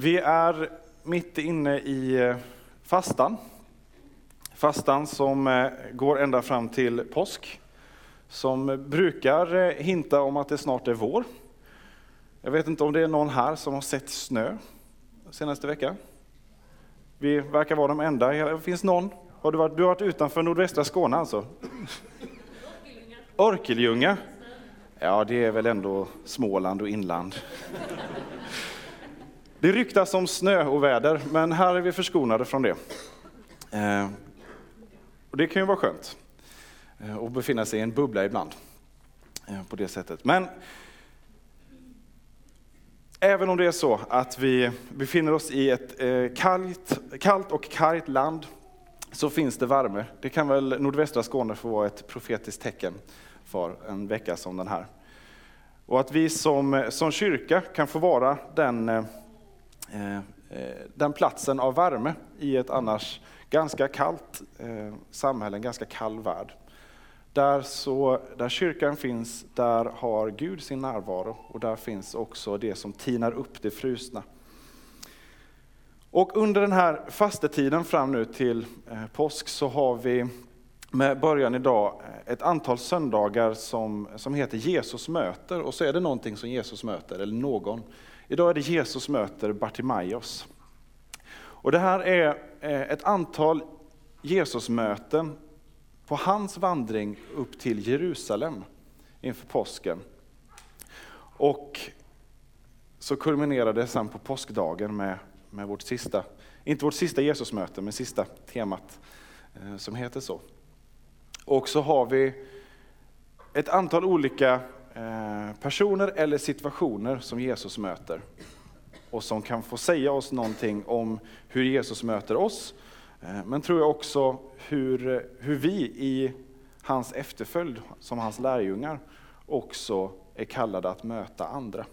Vi är mitt inne i eh, fastan. Fastan som eh, går ända fram till påsk. Som brukar eh, hinta om att det snart är vår. Jag vet inte om det är någon här som har sett snö senaste veckan. Vi verkar vara de enda. Finns någon? Har du, varit, du har varit utanför nordvästra Skåne alltså? Orkeljunga. Ja, det är väl ändå Småland och inland. Det ryktas om snö och väder, men här är vi förskonade från det. Eh, och det kan ju vara skönt eh, att befinna sig i en bubbla ibland eh, på det sättet. Men även om det är så att vi befinner oss i ett eh, kallt, kallt och kargt land så finns det värme. Det kan väl nordvästra Skåne få vara ett profetiskt tecken för en vecka som den här. Och att vi som, som kyrka kan få vara den, eh, Eh, eh, den platsen av värme i ett annars ganska kallt eh, samhälle, en ganska kall värld. Där, så, där kyrkan finns, där har Gud sin närvaro och där finns också det som tinar upp det frusna. Och under den här fastetiden fram nu till påsk så har vi med början idag ett antal söndagar som, som heter Jesus möter och så är det någonting som Jesus möter, eller någon. Idag är det Jesus möter Bartimaios. Och det här är eh, ett antal Jesusmöten på hans vandring upp till Jerusalem inför påsken. Och så kulminerar det sen på påskdagen med, med vårt sista, inte vårt sista Jesusmöte, men sista temat eh, som heter så. Och så har vi ett antal olika Eh, personer eller situationer som Jesus möter. Och som kan få säga oss någonting om hur Jesus möter oss. Eh, men tror jag också hur, eh, hur vi i hans efterföljd, som hans lärjungar, också är kallade att möta andra.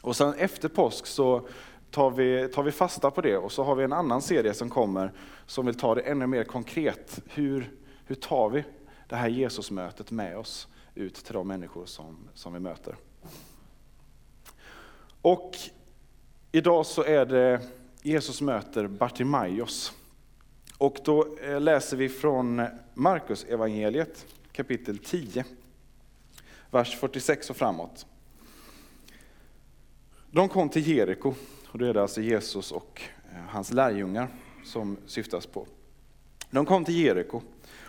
Och sen efter påsk så tar vi, tar vi fasta på det och så har vi en annan serie som kommer som vill ta det ännu mer konkret. Hur, hur tar vi det här Jesusmötet med oss ut till de människor som, som vi möter? Och idag så är det Jesus möter Bartimaios. Och då eh, läser vi från Markus evangeliet kapitel 10, vers 46 och framåt. De kom till Jeriko, och då är det alltså Jesus och eh, hans lärjungar som syftas på. De kom till Jeriko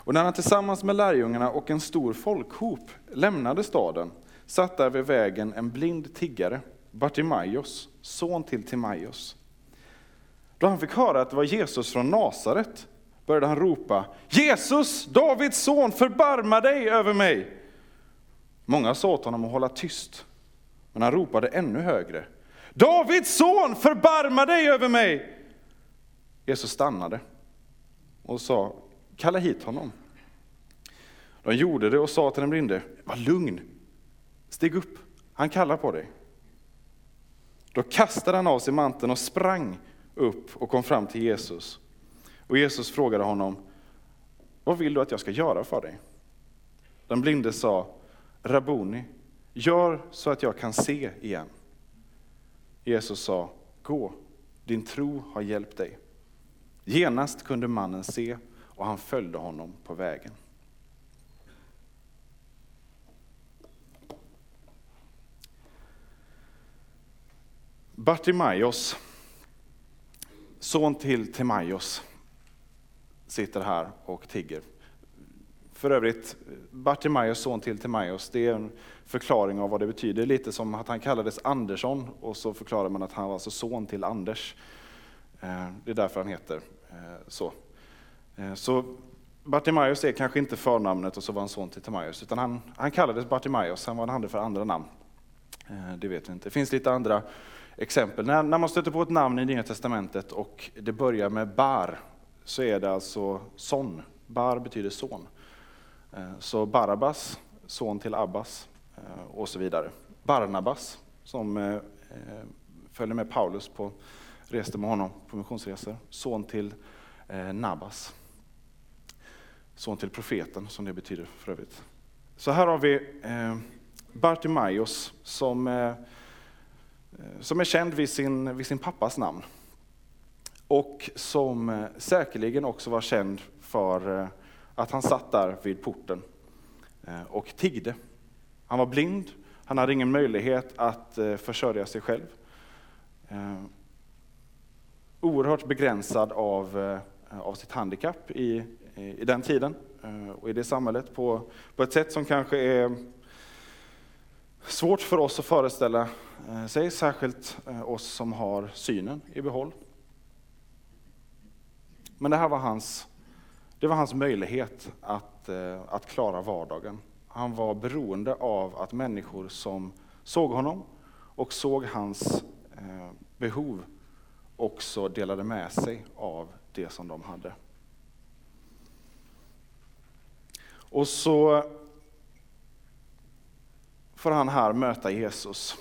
och när han tillsammans med lärjungarna och en stor folkhop lämnade staden satt där vid vägen en blind tiggare, Bartimaios, son till Timaios. Då han fick höra att det var Jesus från Nasaret började han ropa Jesus, Davids son, förbarma dig över mig. Många sa åt honom att hålla tyst, men han ropade ännu högre. Davids son, förbarma dig över mig. Jesus stannade och sa, kalla hit honom. De gjorde det och sa till den blinde, var lugn, stig upp, han kallar på dig. Då kastade han av sig manteln och sprang upp och kom fram till Jesus. Och Jesus frågade honom, vad vill du att jag ska göra för dig? Den blinde sa, Rabuni, gör så att jag kan se igen. Jesus sa, gå, din tro har hjälpt dig. Genast kunde mannen se och han följde honom på vägen. Bartimaios, son till Timaios, sitter här och tigger. För övrigt, Bartimaios son till Timaios, det är en förklaring av vad det betyder. Lite som att han kallades Andersson och så förklarar man att han var alltså son till Anders. Eh, det är därför han heter eh, så. Eh, så Bartimaios är kanske inte förnamnet och så var han son till Timaeus, utan han, han kallades Bartimaios, han var han hade för andra namn. Eh, det vet vi inte. Det finns lite andra exempel. När, när man stöter på ett namn i Nya Testamentet och det börjar med bar, så är det alltså son. Bar betyder son. Eh, så Barabbas, son till Abbas och så vidare. Barnabas, som följde med Paulus på reste med honom på missionsresor. Son till Nabas. Son till profeten, som det betyder för övrigt. Så här har vi eh, Bartimaios som, eh, som är känd vid sin, vid sin pappas namn. Och som eh, säkerligen också var känd för eh, att han satt där vid porten eh, och tiggde. Han var blind, han hade ingen möjlighet att försörja sig själv. Oerhört begränsad av, av sitt handikapp i, i den tiden eh, och i det samhället på, på ett sätt som kanske är svårt för oss att föreställa eh, sig, särskilt eh, oss som har synen i behåll. Men det här var hans, det var hans möjlighet att, att klara vardagen. Han var beroende av att människor som såg honom och såg hans behov också delade med sig av det som de hade. Och så får han här möta Jesus.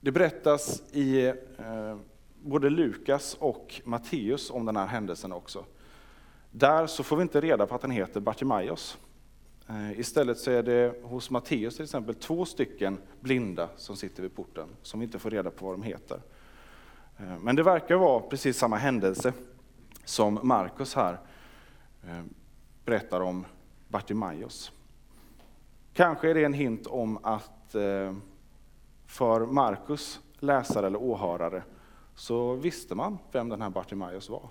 Det berättas i eh, både Lukas och Matteus om den här händelsen också. Där så får vi inte reda på att han heter Bartimaios. Eh, istället så är det hos Matteus till exempel två stycken blinda som sitter vid porten, som inte får reda på vad de heter. Eh, men det verkar vara precis samma händelse som Markus här berättar om Bartimaios. Kanske är det en hint om att eh, för Markus läsare eller åhörare så visste man vem den här Bartimaeus var.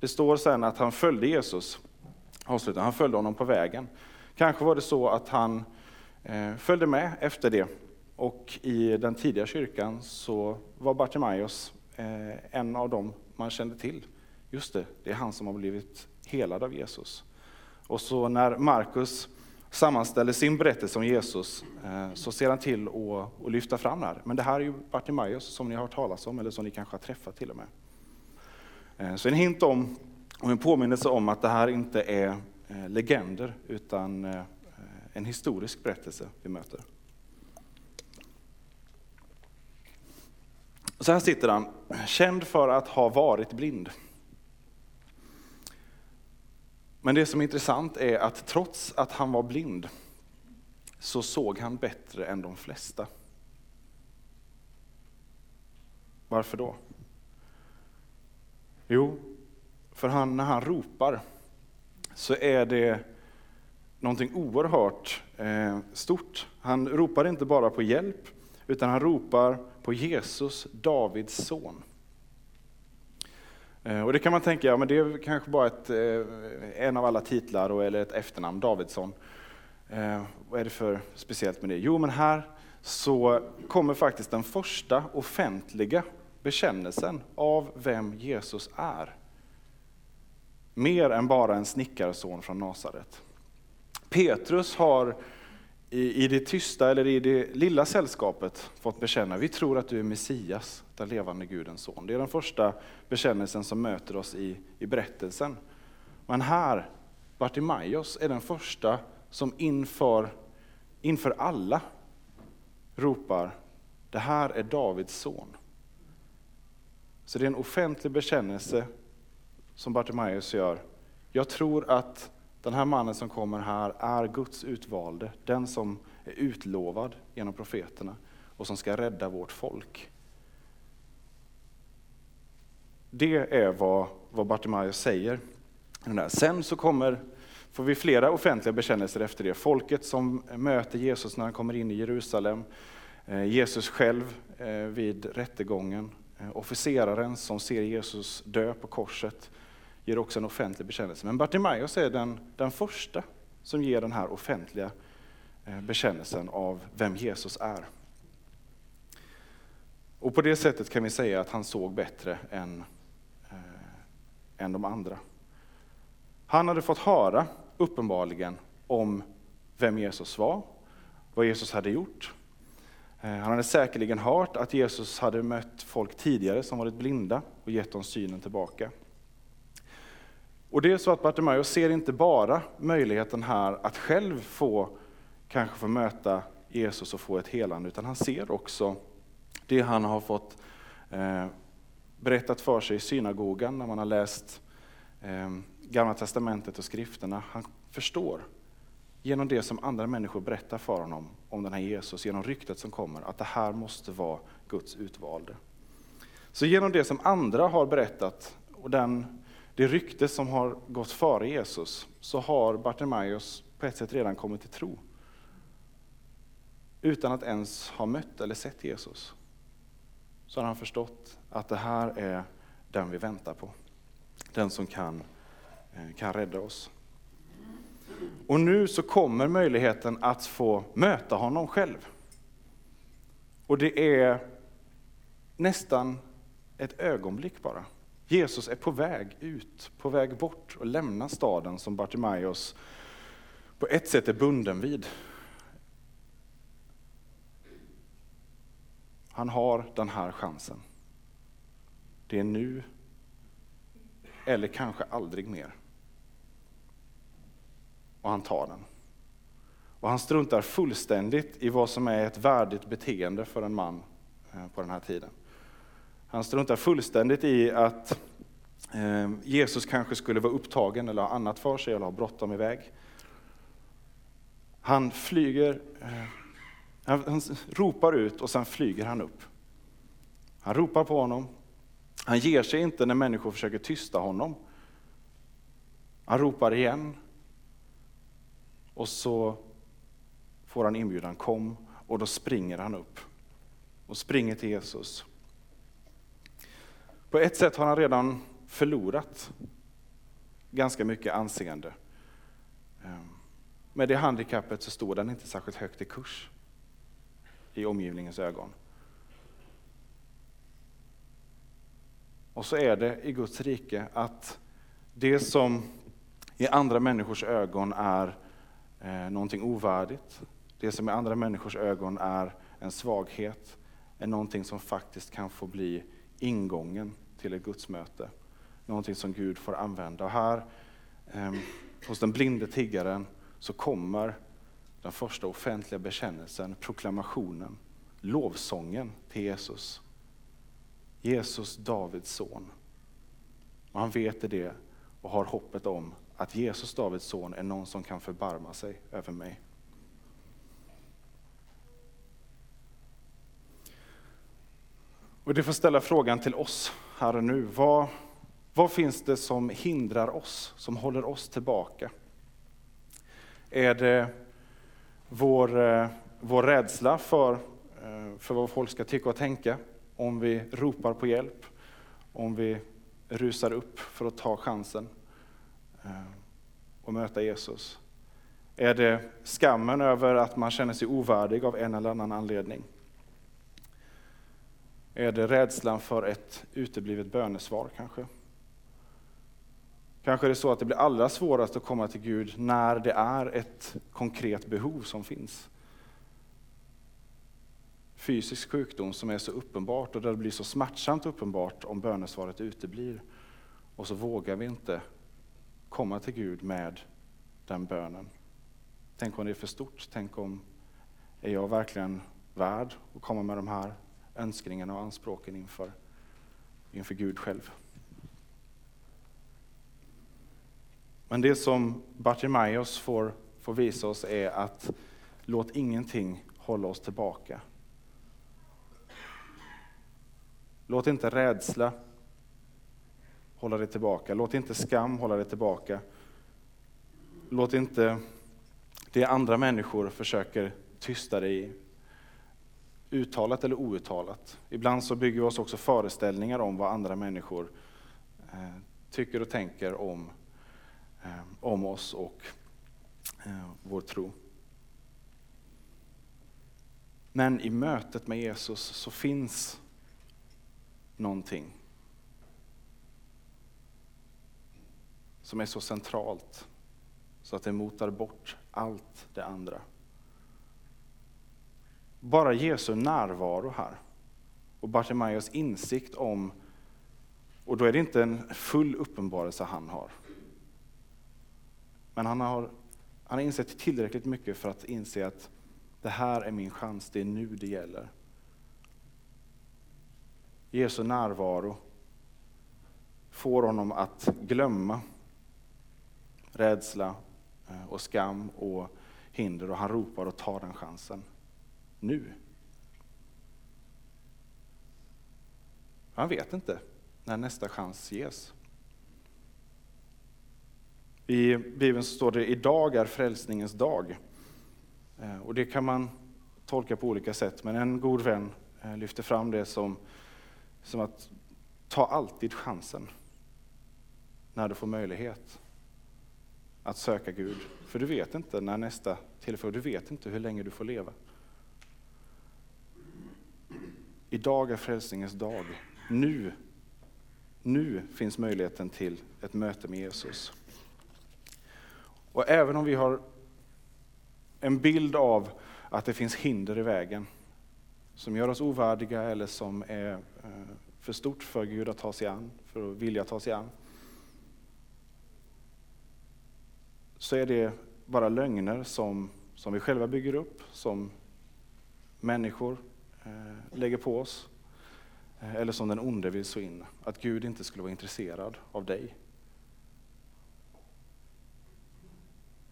Det står sen att han följde Jesus, han följde honom på vägen. Kanske var det så att han eh, följde med efter det och i den tidiga kyrkan så var Bartimaeus eh, en av dem man kände till. Just det, det är han som har blivit helad av Jesus. Och så när Markus sammanställer sin berättelse om Jesus eh, så ser han till att lyfta fram det här. Men det här är ju Bartimaeus som ni har hört talas om eller som ni kanske har träffat till och med. Eh, så en hint om och en påminnelse om att det här inte är eh, legender utan en historisk berättelse vi möter. Så här sitter han, känd för att ha varit blind. Men det som är intressant är att trots att han var blind så såg han bättre än de flesta. Varför då? Jo, för han, när han ropar så är det någonting oerhört eh, stort. Han ropar inte bara på hjälp, utan han ropar på Jesus, Davids son. Eh, och det kan man tänka, ja men det är kanske bara ett, eh, en av alla titlar eller ett efternamn, Davidsson. Eh, vad är det för speciellt med det? Jo men här så kommer faktiskt den första offentliga bekännelsen av vem Jesus är. Mer än bara en snickarson från Nasaret. Petrus har i, i det tysta eller i det lilla sällskapet fått bekänna, vi tror att du är Messias, den levande Gudens son. Det är den första bekännelsen som möter oss i, i berättelsen. Men här, Bartimaios är den första som inför, inför alla ropar, det här är Davids son. Så det är en offentlig bekännelse som Bartimaios gör. Jag tror att den här mannen som kommer här är Guds utvalde, den som är utlovad genom profeterna och som ska rädda vårt folk. Det är vad, vad Bartimaeus säger. Sen så kommer, får vi flera offentliga bekännelser efter det. Folket som möter Jesus när han kommer in i Jerusalem, eh, Jesus själv eh, vid rättegången, eh, officeraren som ser Jesus dö på korset, ger också en offentlig bekännelse. Men Bartimaeus är den, den första som ger den här offentliga eh, bekännelsen av vem Jesus är. Och på det sättet kan vi säga att han såg bättre än, eh, än de andra. Han hade fått höra, uppenbarligen, om vem Jesus var, vad Jesus hade gjort. Eh, han hade säkerligen hört att Jesus hade mött folk tidigare som varit blinda och gett dem synen tillbaka. Och det är så att Bartimaeus ser inte bara möjligheten här att själv få, kanske få möta Jesus och få ett helande, utan han ser också det han har fått eh, berättat för sig i synagogan när man har läst eh, Gamla Testamentet och skrifterna. Han förstår genom det som andra människor berättar för honom om den här Jesus, genom ryktet som kommer, att det här måste vara Guds utvalde. Så genom det som andra har berättat och den, det rykte som har gått före Jesus, så har Bartimaeus på ett sätt redan kommit till tro. Utan att ens ha mött eller sett Jesus. Så har han förstått att det här är den vi väntar på. Den som kan, eh, kan rädda oss. Och nu så kommer möjligheten att få möta honom själv. Och det är nästan ett ögonblick bara. Jesus är på väg ut, på väg bort och lämna staden som Bartimaeus på ett sätt är bunden vid. Han har den här chansen. Det är nu, eller kanske aldrig mer. Och han tar den. Och han struntar fullständigt i vad som är ett värdigt beteende för en man eh, på den här tiden. Han struntar fullständigt i att eh, Jesus kanske skulle vara upptagen eller ha annat för sig eller ha bråttom iväg. Han flyger, eh, han ropar ut och sen flyger han upp. Han ropar på honom. Han ger sig inte när människor försöker tysta honom. Han ropar igen. Och så får han inbjudan, kom, och då springer han upp och springer till Jesus. På ett sätt har han redan förlorat ganska mycket anseende. Ehm, med det handikappet så står den inte särskilt högt i kurs i omgivningens ögon. Och så är det i Guds rike att det som i andra människors ögon är eh, någonting ovärdigt, det som i andra människors ögon är en svaghet, är någonting som faktiskt kan få bli ingången till ett gudsmöte. Någonting som Gud får använda. Och här eh, hos den blinde tiggaren så kommer den första offentliga bekännelsen, proklamationen, lovsången till Jesus. Jesus, Davids son. Och han vet det och har hoppet om att Jesus, Davids son, är någon som kan förbarma sig över mig. Och det får ställa frågan till oss här och nu. Vad, vad finns det som hindrar oss, som håller oss tillbaka? Är det vår, eh, vår rädsla för, eh, för vad folk ska tycka och tänka? Om vi ropar på hjälp? Om vi rusar upp för att ta chansen eh, och möta Jesus? Är det skammen över att man känner sig ovärdig av en eller annan anledning? Är det rädslan för ett uteblivet bönesvar kanske? Kanske är det så att det blir allra svårast att komma till Gud när det är ett konkret behov som finns. Fysisk sjukdom som är så uppenbart och där det blir så smärtsamt uppenbart om bönesvaret uteblir. Och så vågar vi inte komma till Gud med den bönen. Tänk om det är för stort? Tänk om, är jag verkligen värd att komma med de här önskningarna och anspråken inför, inför Gud själv? Men det som Bartimaeus får, får visa oss är att låt ingenting hålla oss tillbaka. Låt inte rädsla hålla dig tillbaka. Låt inte skam hålla dig tillbaka. Låt inte det andra människor försöker tysta dig uttalat eller outtalat. Ibland så bygger vi oss också föreställningar om vad andra människor eh, tycker och tänker om eh, om oss och eh, vår tro. Men i mötet med Jesus så finns någonting som är så centralt så att det motar bort allt det andra. Bara Jesu närvaro här och Bartimaeus insikt om, och då är det inte en full uppenbarelse han har, men han har, han har insett tillräckligt mycket för att inse att det här är min chans, det är nu det gäller. Jesu närvaro får honom att glömma rädsla eh, och skam och hinder och han ropar och tar den chansen. Nu. Han vet inte när nästa chans ges. I Bibeln står det idag är frälsningens dag. Eh, och det kan man tolka på olika sätt, men en god vän eh, lyfter fram det som, som att ta alltid chansen när du får möjlighet att söka Gud. För du vet inte när nästa tillfälle, du vet inte hur länge du får leva. Idag är frälsningens dag. Nu, nu finns möjligheten till ett möte med Jesus. Och även om vi har en bild av att det finns hinder i vägen som gör oss ovärdiga eller som är eh, för stort för Gud att ta sig an, för att vilja ta sig an. Så är det bara lögner som, som vi själva bygger upp, som människor Eh, lägger på oss. Eh, eller som den onde vill så in, att Gud inte skulle vara intresserad av dig.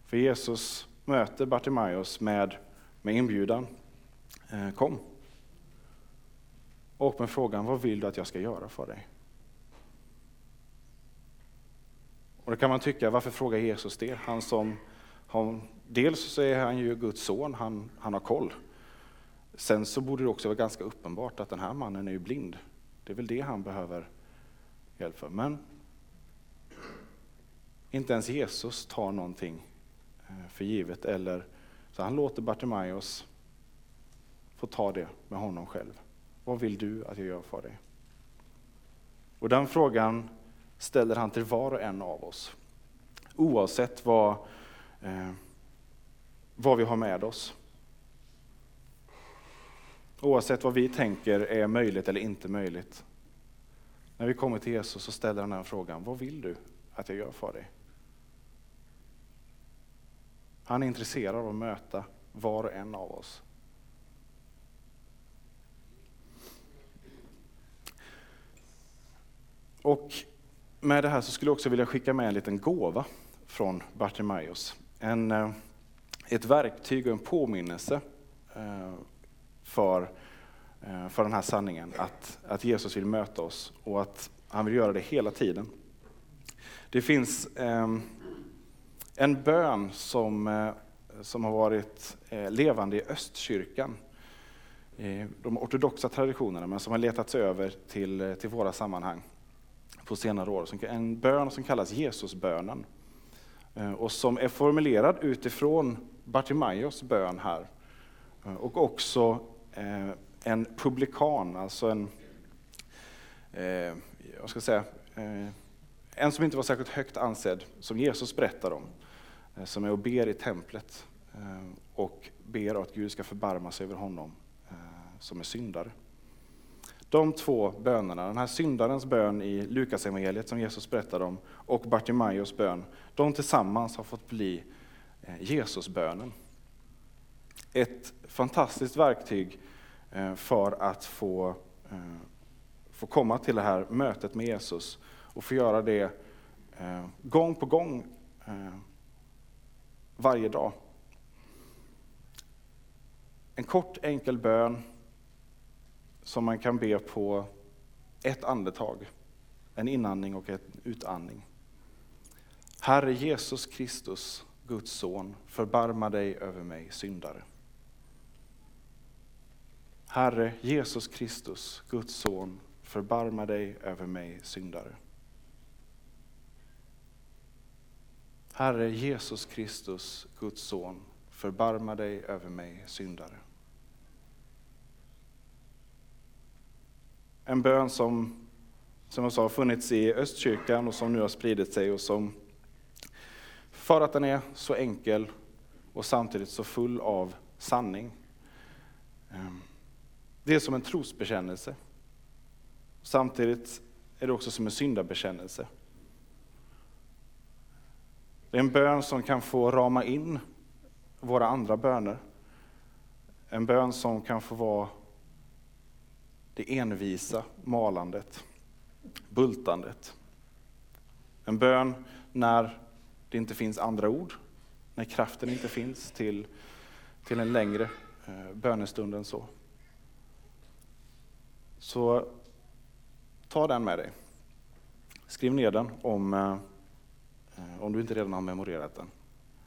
För Jesus möter Bartimaeus med, med inbjudan. Eh, kom. Och med frågan, vad vill du att jag ska göra för dig? Och då kan man tycka, varför frågar Jesus det? Han som, han, dels så är han ju Guds son, han, han har koll. Sen så borde det också vara ganska uppenbart att den här mannen är ju blind. Det är väl det han behöver hjälp för. Men inte ens Jesus tar någonting eh, för givet. Eller, så han låter Bartimaeus få ta det med honom själv. Vad vill du att jag gör för dig? Och den frågan ställer han till var och en av oss. Oavsett vad, eh, vad vi har med oss. Oavsett vad vi tänker är möjligt eller inte möjligt. När vi kommer till Jesus så ställer han den frågan, vad vill du att jag gör för dig? Han är intresserad av att möta var och en av oss. Och med det här så skulle jag också vilja skicka med en liten gåva från Bartimaeus. En, eh, ett verktyg och en påminnelse eh, för, eh, för den här sanningen, att, att Jesus vill möta oss och att han vill göra det hela tiden. Det finns ehm, en bön som, eh, som har varit eh, levande i Östkyrkan, i de ortodoxa traditionerna, men som har letats över till, till våra sammanhang på senare år. En bön som kallas Jesusbönen och som är formulerad utifrån Bartimaeus bön här. Och också Eh, en publikan, alltså en, eh, jag ska säga, eh, en som inte var särskilt högt ansedd, som Jesus berättar om, som är och ber i templet och ber att Gud ska förbarma sig över honom som är syndare. De två bönerna, den här syndarens bön i Lukasevangeliet som Jesus berättade om och Bartimaeus bön, de tillsammans har fått bli Jesusbönen. Ett fantastiskt verktyg eh, för att få, eh, få komma till det här mötet med Jesus och få göra det eh, gång på gång varje dag. En kort enkel bön som man kan be på ett andetag. En inandning och en utandning. Herre Jesus Kristus, Guds son, förbarma dig över mig, syndare. Herre Jesus Kristus, Guds son, förbarma dig över mig, syndare. Herre Jesus Kristus, Guds son, förbarma dig över mig, syndare. En bön som, som jag sa, har funnits i Östkyrkan och som nu har spridit sig och som, för att den är så enkel och samtidigt så full av sanning. Ehm, det är som en trosbekännelse. Samtidigt är det också som en syndabekännelse. Det är en bön som kan få rama in våra andra böner. En bön som kan få vara det envisa malandet, bultandet. En bön när det inte finns andra ord när kraften inte finns till, till en längre eh, bönestund än så. Så ta den med dig. Skriv ner den om, eh, om du inte redan har memorerat den.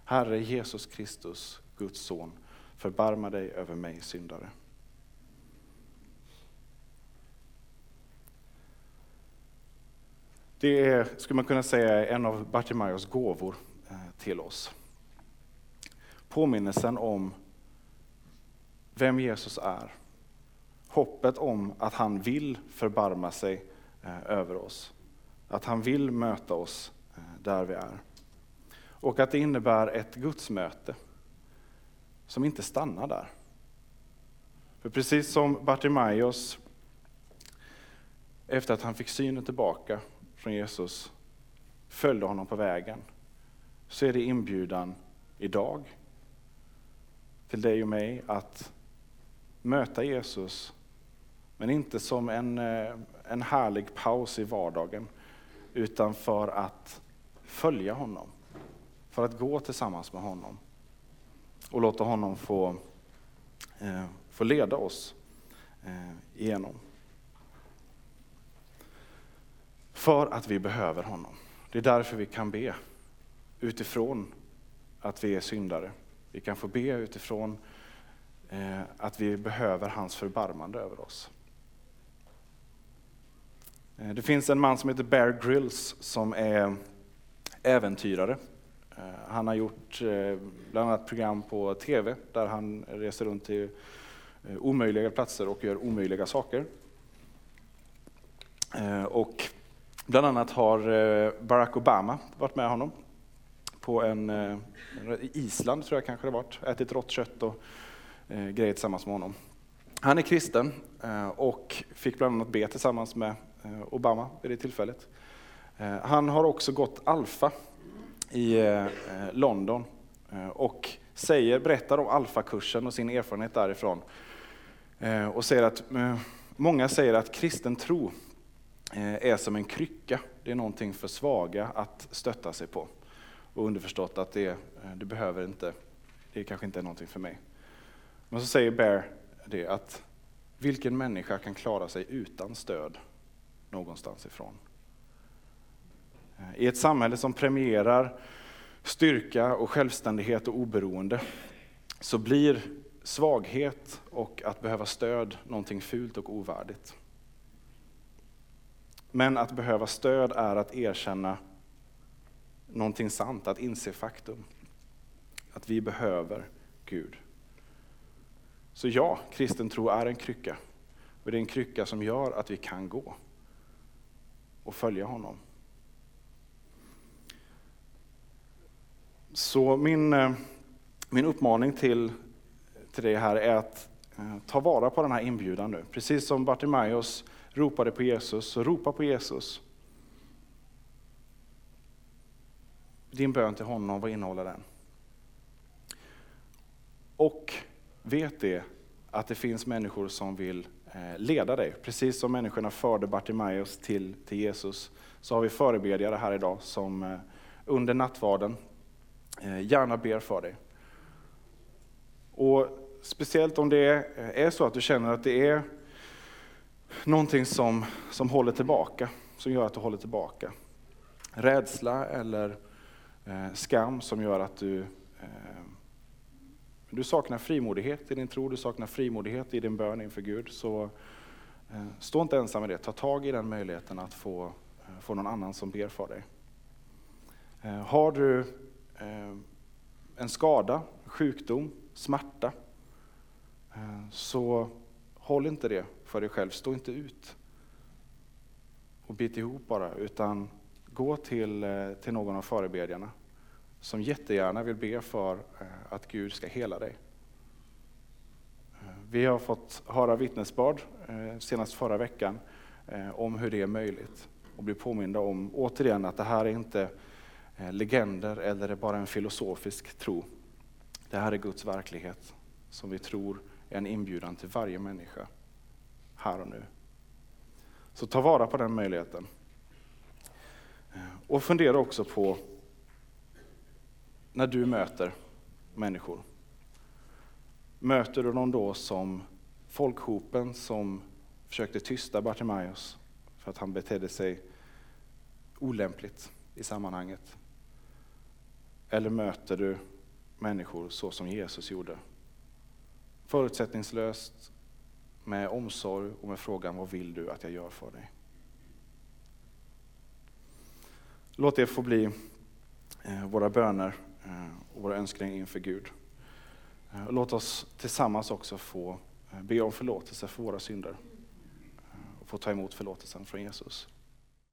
Herre Jesus Kristus, Guds son, förbarma dig över mig syndare. Det är, skulle man kunna säga, en av Bartimaios gåvor eh, till oss. Påminnelsen om vem Jesus är. Hoppet om att han vill förbarma sig eh, över oss. Att han vill möta oss eh, där vi är. Och att det innebär ett gudsmöte som inte stannar där. För precis som Bartimaios, efter att han fick synen tillbaka från Jesus, följde honom på vägen, så är det inbjudan idag till dig och mig att möta Jesus, men inte som en, eh, en härlig paus i vardagen, utan för att följa honom, för att gå tillsammans med honom och låta honom få, eh, få leda oss eh, igenom. För att vi behöver honom. Det är därför vi kan be utifrån att vi är syndare. Vi kan få be utifrån eh, att vi behöver hans förbarmande över oss. Eh, det finns en man som heter Bear Grylls som är äventyrare. Eh, han har gjort eh, bland annat program på TV där han reser runt till eh, omöjliga platser och gör omöjliga saker. Eh, och bland annat har eh, Barack Obama varit med honom på en, eh, Island tror jag kanske det varit, ätit rått kött och eh, grejer tillsammans med honom. Han är kristen och fick bland annat be tillsammans med Obama vid det tillfället. Han har också gått Alfa i London och säger, berättar om alfakursen och sin erfarenhet därifrån. Och säger att, många säger att kristen tro Eh, är som en krycka, det är någonting för svaga att stötta sig på. Och underförstått att det, eh, det behöver inte, det kanske inte är någonting för mig. Men så säger Bear det att vilken människa kan klara sig utan stöd någonstans ifrån? Eh, I ett samhälle som premierar styrka och självständighet och oberoende så blir svaghet och att behöva stöd någonting fult och ovärdigt. Men att behöva stöd är att erkänna någonting sant, att inse faktum. Att vi behöver Gud. Så ja, kristen tro är en krycka. Och det är en krycka som gör att vi kan gå och följa honom. Så min, eh, min uppmaning till, till dig här är att eh, ta vara på den här inbjudan nu. Precis som Bartimaeus ropade på Jesus, så ropa på Jesus. Din bön till honom, vad innehåller den? Och vet det att det finns människor som vill eh, leda dig. Precis som människorna förde Bartimaeus till, till Jesus, så har vi förebedjare här idag som eh, under nattvarden eh, gärna ber för dig. Och Speciellt om det är så att du känner att det är någonting som, som håller tillbaka, som gör att du håller tillbaka. Rädsla eller eh, skam som gör att du, eh, du saknar frimodighet i din tro, du saknar frimodighet i din bön inför Gud. Så eh, stå inte ensam med det, ta tag i den möjligheten att få, eh, få någon annan som ber för dig. Eh, har du Eh, en skada, sjukdom, smärta, eh, så håll inte det för dig själv. Stå inte ut och bit ihop bara, utan gå till, eh, till någon av förebedjarna som jättegärna vill be för eh, att Gud ska hela dig. Eh, vi har fått höra vittnesbörd senast förra veckan om hur det är möjligt och bli påminda om återigen att det här är inte legender eller bara en filosofisk tro? Det här är Guds verklighet som vi tror är en inbjudan till varje människa här och nu. Så ta vara på den möjligheten. Eh, och fundera också på när du möter människor? Möter du dem då som folkhopen som försökte tysta Bartimaeus för att han betedde sig olämpligt i sammanhanget? Eller möter du människor så som Jesus gjorde? Förutsättningslöst, med omsorg och med frågan vad vill du att jag gör för dig? Låt det få bli eh, våra böner eh, och våra önskningar inför Gud. Eh, låt oss tillsammans också få be om förlåtelse för våra synder och få ta emot förlåtelsen från Jesus.